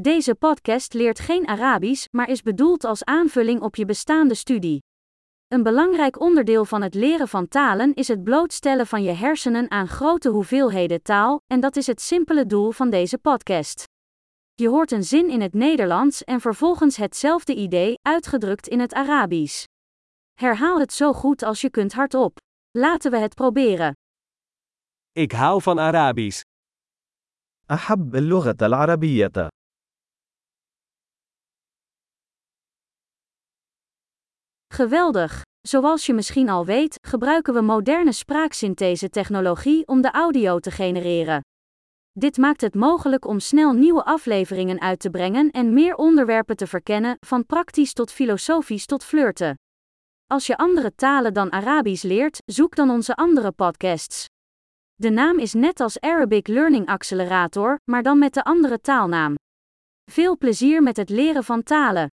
Deze podcast leert geen Arabisch, maar is bedoeld als aanvulling op je bestaande studie. Een belangrijk onderdeel van het leren van talen is het blootstellen van je hersenen aan grote hoeveelheden taal, en dat is het simpele doel van deze podcast. Je hoort een zin in het Nederlands en vervolgens hetzelfde idee, uitgedrukt in het Arabisch. Herhaal het zo goed als je kunt hardop. Laten we het proberen. Ik hou van Arabisch. أحب اللغة العربية. Geweldig! Zoals je misschien al weet, gebruiken we moderne spraaksynthese-technologie om de audio te genereren. Dit maakt het mogelijk om snel nieuwe afleveringen uit te brengen en meer onderwerpen te verkennen, van praktisch tot filosofisch tot flirten. Als je andere talen dan Arabisch leert, zoek dan onze andere podcasts. De naam is net als Arabic Learning Accelerator, maar dan met de andere taalnaam. Veel plezier met het leren van talen.